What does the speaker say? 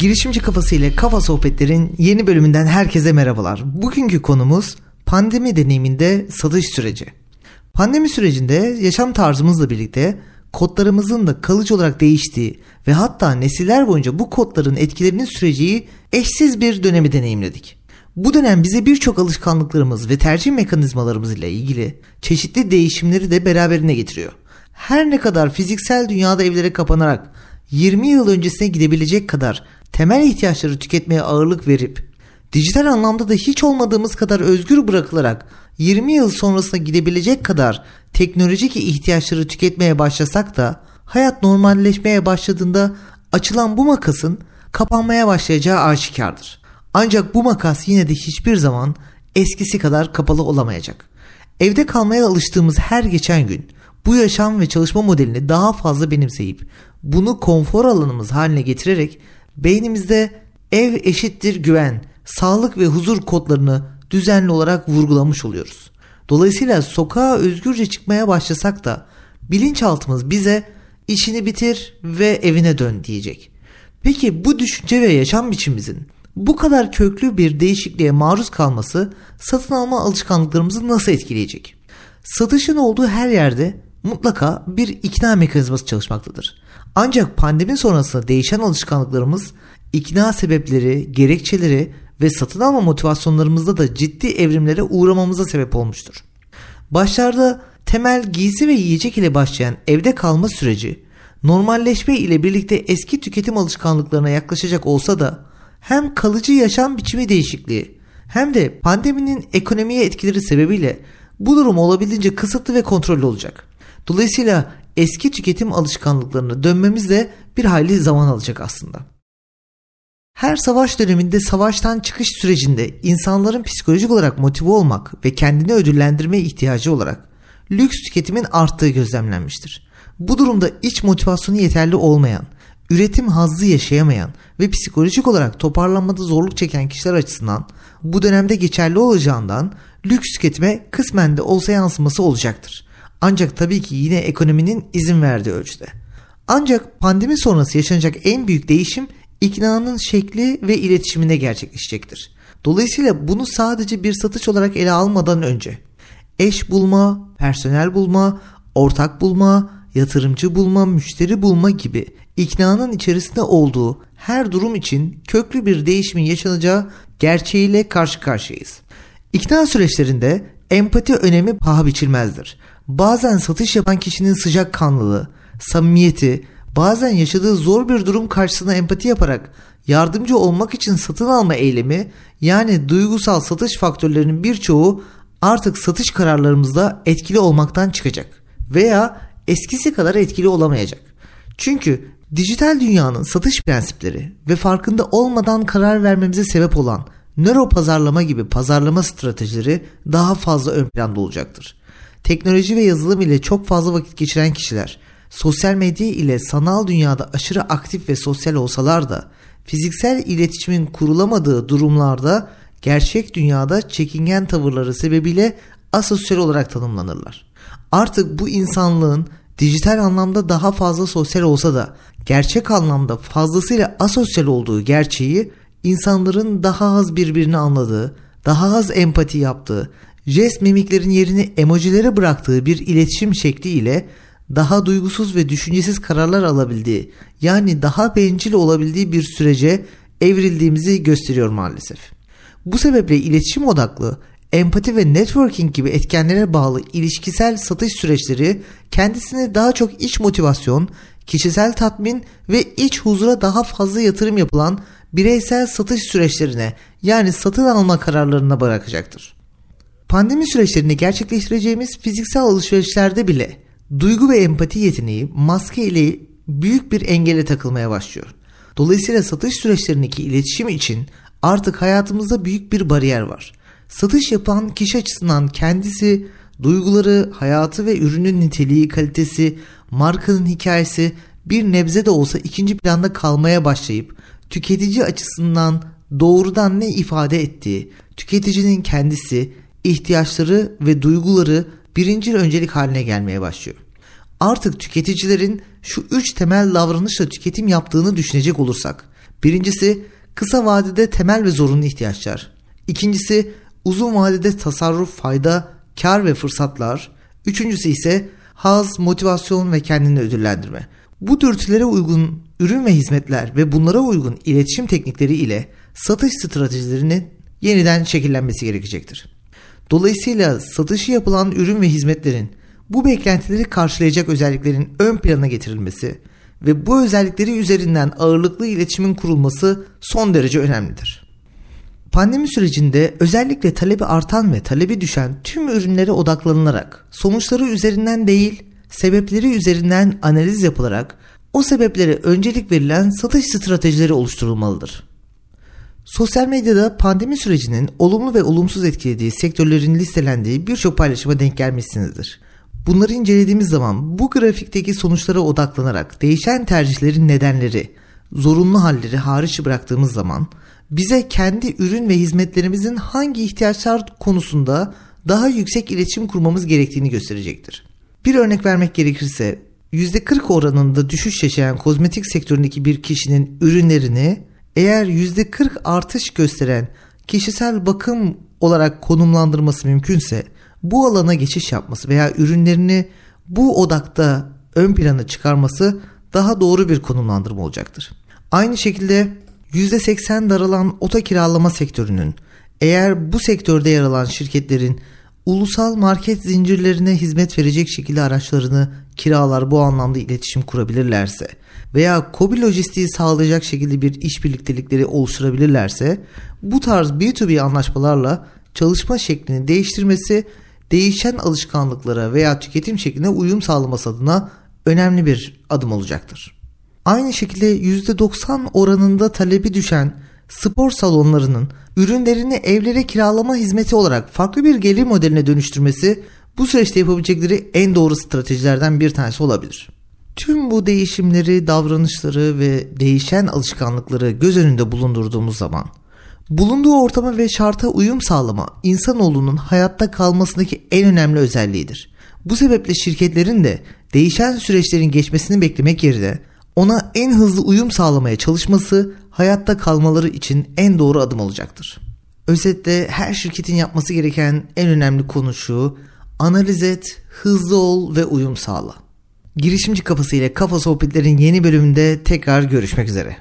Girişimci Kafası ile Kafa Sohbetler'in yeni bölümünden herkese merhabalar. Bugünkü konumuz pandemi deneyiminde satış süreci. Pandemi sürecinde yaşam tarzımızla birlikte kodlarımızın da kalıcı olarak değiştiği ve hatta nesiller boyunca bu kodların etkilerinin süreceği eşsiz bir dönemi deneyimledik. Bu dönem bize birçok alışkanlıklarımız ve tercih mekanizmalarımız ile ilgili çeşitli değişimleri de beraberine getiriyor. Her ne kadar fiziksel dünyada evlere kapanarak 20 yıl öncesine gidebilecek kadar temel ihtiyaçları tüketmeye ağırlık verip dijital anlamda da hiç olmadığımız kadar özgür bırakılarak 20 yıl sonrasına gidebilecek kadar teknolojik ihtiyaçları tüketmeye başlasak da hayat normalleşmeye başladığında açılan bu makasın kapanmaya başlayacağı aşikardır. Ancak bu makas yine de hiçbir zaman eskisi kadar kapalı olamayacak. Evde kalmaya alıştığımız her geçen gün bu yaşam ve çalışma modelini daha fazla benimseyip bunu konfor alanımız haline getirerek beynimizde ev eşittir güven, sağlık ve huzur kodlarını düzenli olarak vurgulamış oluyoruz. Dolayısıyla sokağa özgürce çıkmaya başlasak da bilinçaltımız bize işini bitir ve evine dön diyecek. Peki bu düşünce ve yaşam biçimimizin bu kadar köklü bir değişikliğe maruz kalması satın alma alışkanlıklarımızı nasıl etkileyecek? Satışın olduğu her yerde mutlaka bir ikna mekanizması çalışmaktadır. Ancak pandemi sonrasında değişen alışkanlıklarımız ikna sebepleri, gerekçeleri ve satın alma motivasyonlarımızda da ciddi evrimlere uğramamıza sebep olmuştur. Başlarda temel giysi ve yiyecek ile başlayan evde kalma süreci normalleşme ile birlikte eski tüketim alışkanlıklarına yaklaşacak olsa da hem kalıcı yaşam biçimi değişikliği hem de pandeminin ekonomiye etkileri sebebiyle bu durum olabildiğince kısıtlı ve kontrollü olacak. Dolayısıyla eski tüketim alışkanlıklarına dönmemiz de bir hayli zaman alacak aslında. Her savaş döneminde savaştan çıkış sürecinde insanların psikolojik olarak motive olmak ve kendini ödüllendirme ihtiyacı olarak lüks tüketimin arttığı gözlemlenmiştir. Bu durumda iç motivasyonu yeterli olmayan, üretim hazzı yaşayamayan ve psikolojik olarak toparlanmada zorluk çeken kişiler açısından bu dönemde geçerli olacağından lüks tüketime kısmen de olsa yansıması olacaktır. Ancak tabii ki yine ekonominin izin verdiği ölçüde. Ancak pandemi sonrası yaşanacak en büyük değişim iknanın şekli ve iletişiminde gerçekleşecektir. Dolayısıyla bunu sadece bir satış olarak ele almadan önce eş bulma, personel bulma, ortak bulma, yatırımcı bulma, müşteri bulma gibi iknanın içerisinde olduğu her durum için köklü bir değişimin yaşanacağı gerçeğiyle karşı karşıyayız. İkna süreçlerinde empati önemi paha biçilmezdir. Bazen satış yapan kişinin sıcak kanlılığı, samimiyeti, bazen yaşadığı zor bir durum karşısında empati yaparak yardımcı olmak için satın alma eylemi yani duygusal satış faktörlerinin birçoğu artık satış kararlarımızda etkili olmaktan çıkacak veya eskisi kadar etkili olamayacak. Çünkü dijital dünyanın satış prensipleri ve farkında olmadan karar vermemize sebep olan nöro pazarlama gibi pazarlama stratejileri daha fazla ön planda olacaktır. Teknoloji ve yazılım ile çok fazla vakit geçiren kişiler sosyal medya ile sanal dünyada aşırı aktif ve sosyal olsalar da fiziksel iletişimin kurulamadığı durumlarda gerçek dünyada çekingen tavırları sebebiyle asosyal olarak tanımlanırlar. Artık bu insanlığın dijital anlamda daha fazla sosyal olsa da gerçek anlamda fazlasıyla asosyal olduğu gerçeği insanların daha az birbirini anladığı, daha az empati yaptığı, jest mimiklerin yerini emojilere bıraktığı bir iletişim şekli ile daha duygusuz ve düşüncesiz kararlar alabildiği, yani daha bencil olabildiği bir sürece evrildiğimizi gösteriyor maalesef. Bu sebeple iletişim odaklı, empati ve networking gibi etkenlere bağlı ilişkisel satış süreçleri kendisine daha çok iç motivasyon, kişisel tatmin ve iç huzura daha fazla yatırım yapılan bireysel satış süreçlerine yani satın alma kararlarına bırakacaktır. Pandemi süreçlerinde gerçekleştireceğimiz fiziksel alışverişlerde bile duygu ve empati yeteneği maske ile büyük bir engele takılmaya başlıyor. Dolayısıyla satış süreçlerindeki iletişim için artık hayatımızda büyük bir bariyer var. Satış yapan kişi açısından kendisi, duyguları, hayatı ve ürünün niteliği, kalitesi, markanın hikayesi bir nebze de olsa ikinci planda kalmaya başlayıp tüketici açısından doğrudan ne ifade ettiği, tüketicinin kendisi, ihtiyaçları ve duyguları birinci öncelik haline gelmeye başlıyor. Artık tüketicilerin şu üç temel davranışla tüketim yaptığını düşünecek olursak Birincisi kısa vadede temel ve zorunlu ihtiyaçlar. İkincisi uzun vadede tasarruf, fayda, kar ve fırsatlar. Üçüncüsü ise haz, motivasyon ve kendini ödüllendirme. Bu dürtülere uygun ürün ve hizmetler ve bunlara uygun iletişim teknikleri ile satış stratejilerinin yeniden şekillenmesi gerekecektir. Dolayısıyla satışı yapılan ürün ve hizmetlerin bu beklentileri karşılayacak özelliklerin ön plana getirilmesi ve bu özellikleri üzerinden ağırlıklı iletişimin kurulması son derece önemlidir. Pandemi sürecinde özellikle talebi artan ve talebi düşen tüm ürünlere odaklanılarak sonuçları üzerinden değil sebepleri üzerinden analiz yapılarak o sebeplere öncelik verilen satış stratejileri oluşturulmalıdır. Sosyal medyada pandemi sürecinin olumlu ve olumsuz etkilediği sektörlerin listelendiği birçok paylaşıma denk gelmişsinizdir. Bunları incelediğimiz zaman bu grafikteki sonuçlara odaklanarak değişen tercihlerin nedenleri, zorunlu halleri hariç bıraktığımız zaman bize kendi ürün ve hizmetlerimizin hangi ihtiyaçlar konusunda daha yüksek iletişim kurmamız gerektiğini gösterecektir. Bir örnek vermek gerekirse %40 oranında düşüş yaşayan kozmetik sektöründeki bir kişinin ürünlerini eğer %40 artış gösteren kişisel bakım olarak konumlandırması mümkünse bu alana geçiş yapması veya ürünlerini bu odakta ön plana çıkarması daha doğru bir konumlandırma olacaktır. Aynı şekilde %80 daralan oto kiralama sektörünün eğer bu sektörde yer alan şirketlerin ulusal market zincirlerine hizmet verecek şekilde araçlarını kiralar bu anlamda iletişim kurabilirlerse veya kobi lojistiği sağlayacak şekilde bir iş birliktelikleri oluşturabilirlerse bu tarz B2B anlaşmalarla çalışma şeklini değiştirmesi değişen alışkanlıklara veya tüketim şekline uyum sağlaması adına önemli bir adım olacaktır. Aynı şekilde %90 oranında talebi düşen spor salonlarının ürünlerini evlere kiralama hizmeti olarak farklı bir gelir modeline dönüştürmesi bu süreçte yapabilecekleri en doğru stratejilerden bir tanesi olabilir. Tüm bu değişimleri, davranışları ve değişen alışkanlıkları göz önünde bulundurduğumuz zaman bulunduğu ortama ve şarta uyum sağlama insanoğlunun hayatta kalmasındaki en önemli özelliğidir. Bu sebeple şirketlerin de değişen süreçlerin geçmesini beklemek yerine ona en hızlı uyum sağlamaya çalışması hayatta kalmaları için en doğru adım olacaktır. Özetle her şirketin yapması gereken en önemli konu şu, analiz et, hızlı ol ve uyum sağla. Girişimci kafası ile kafa sohbetlerin yeni bölümünde tekrar görüşmek üzere.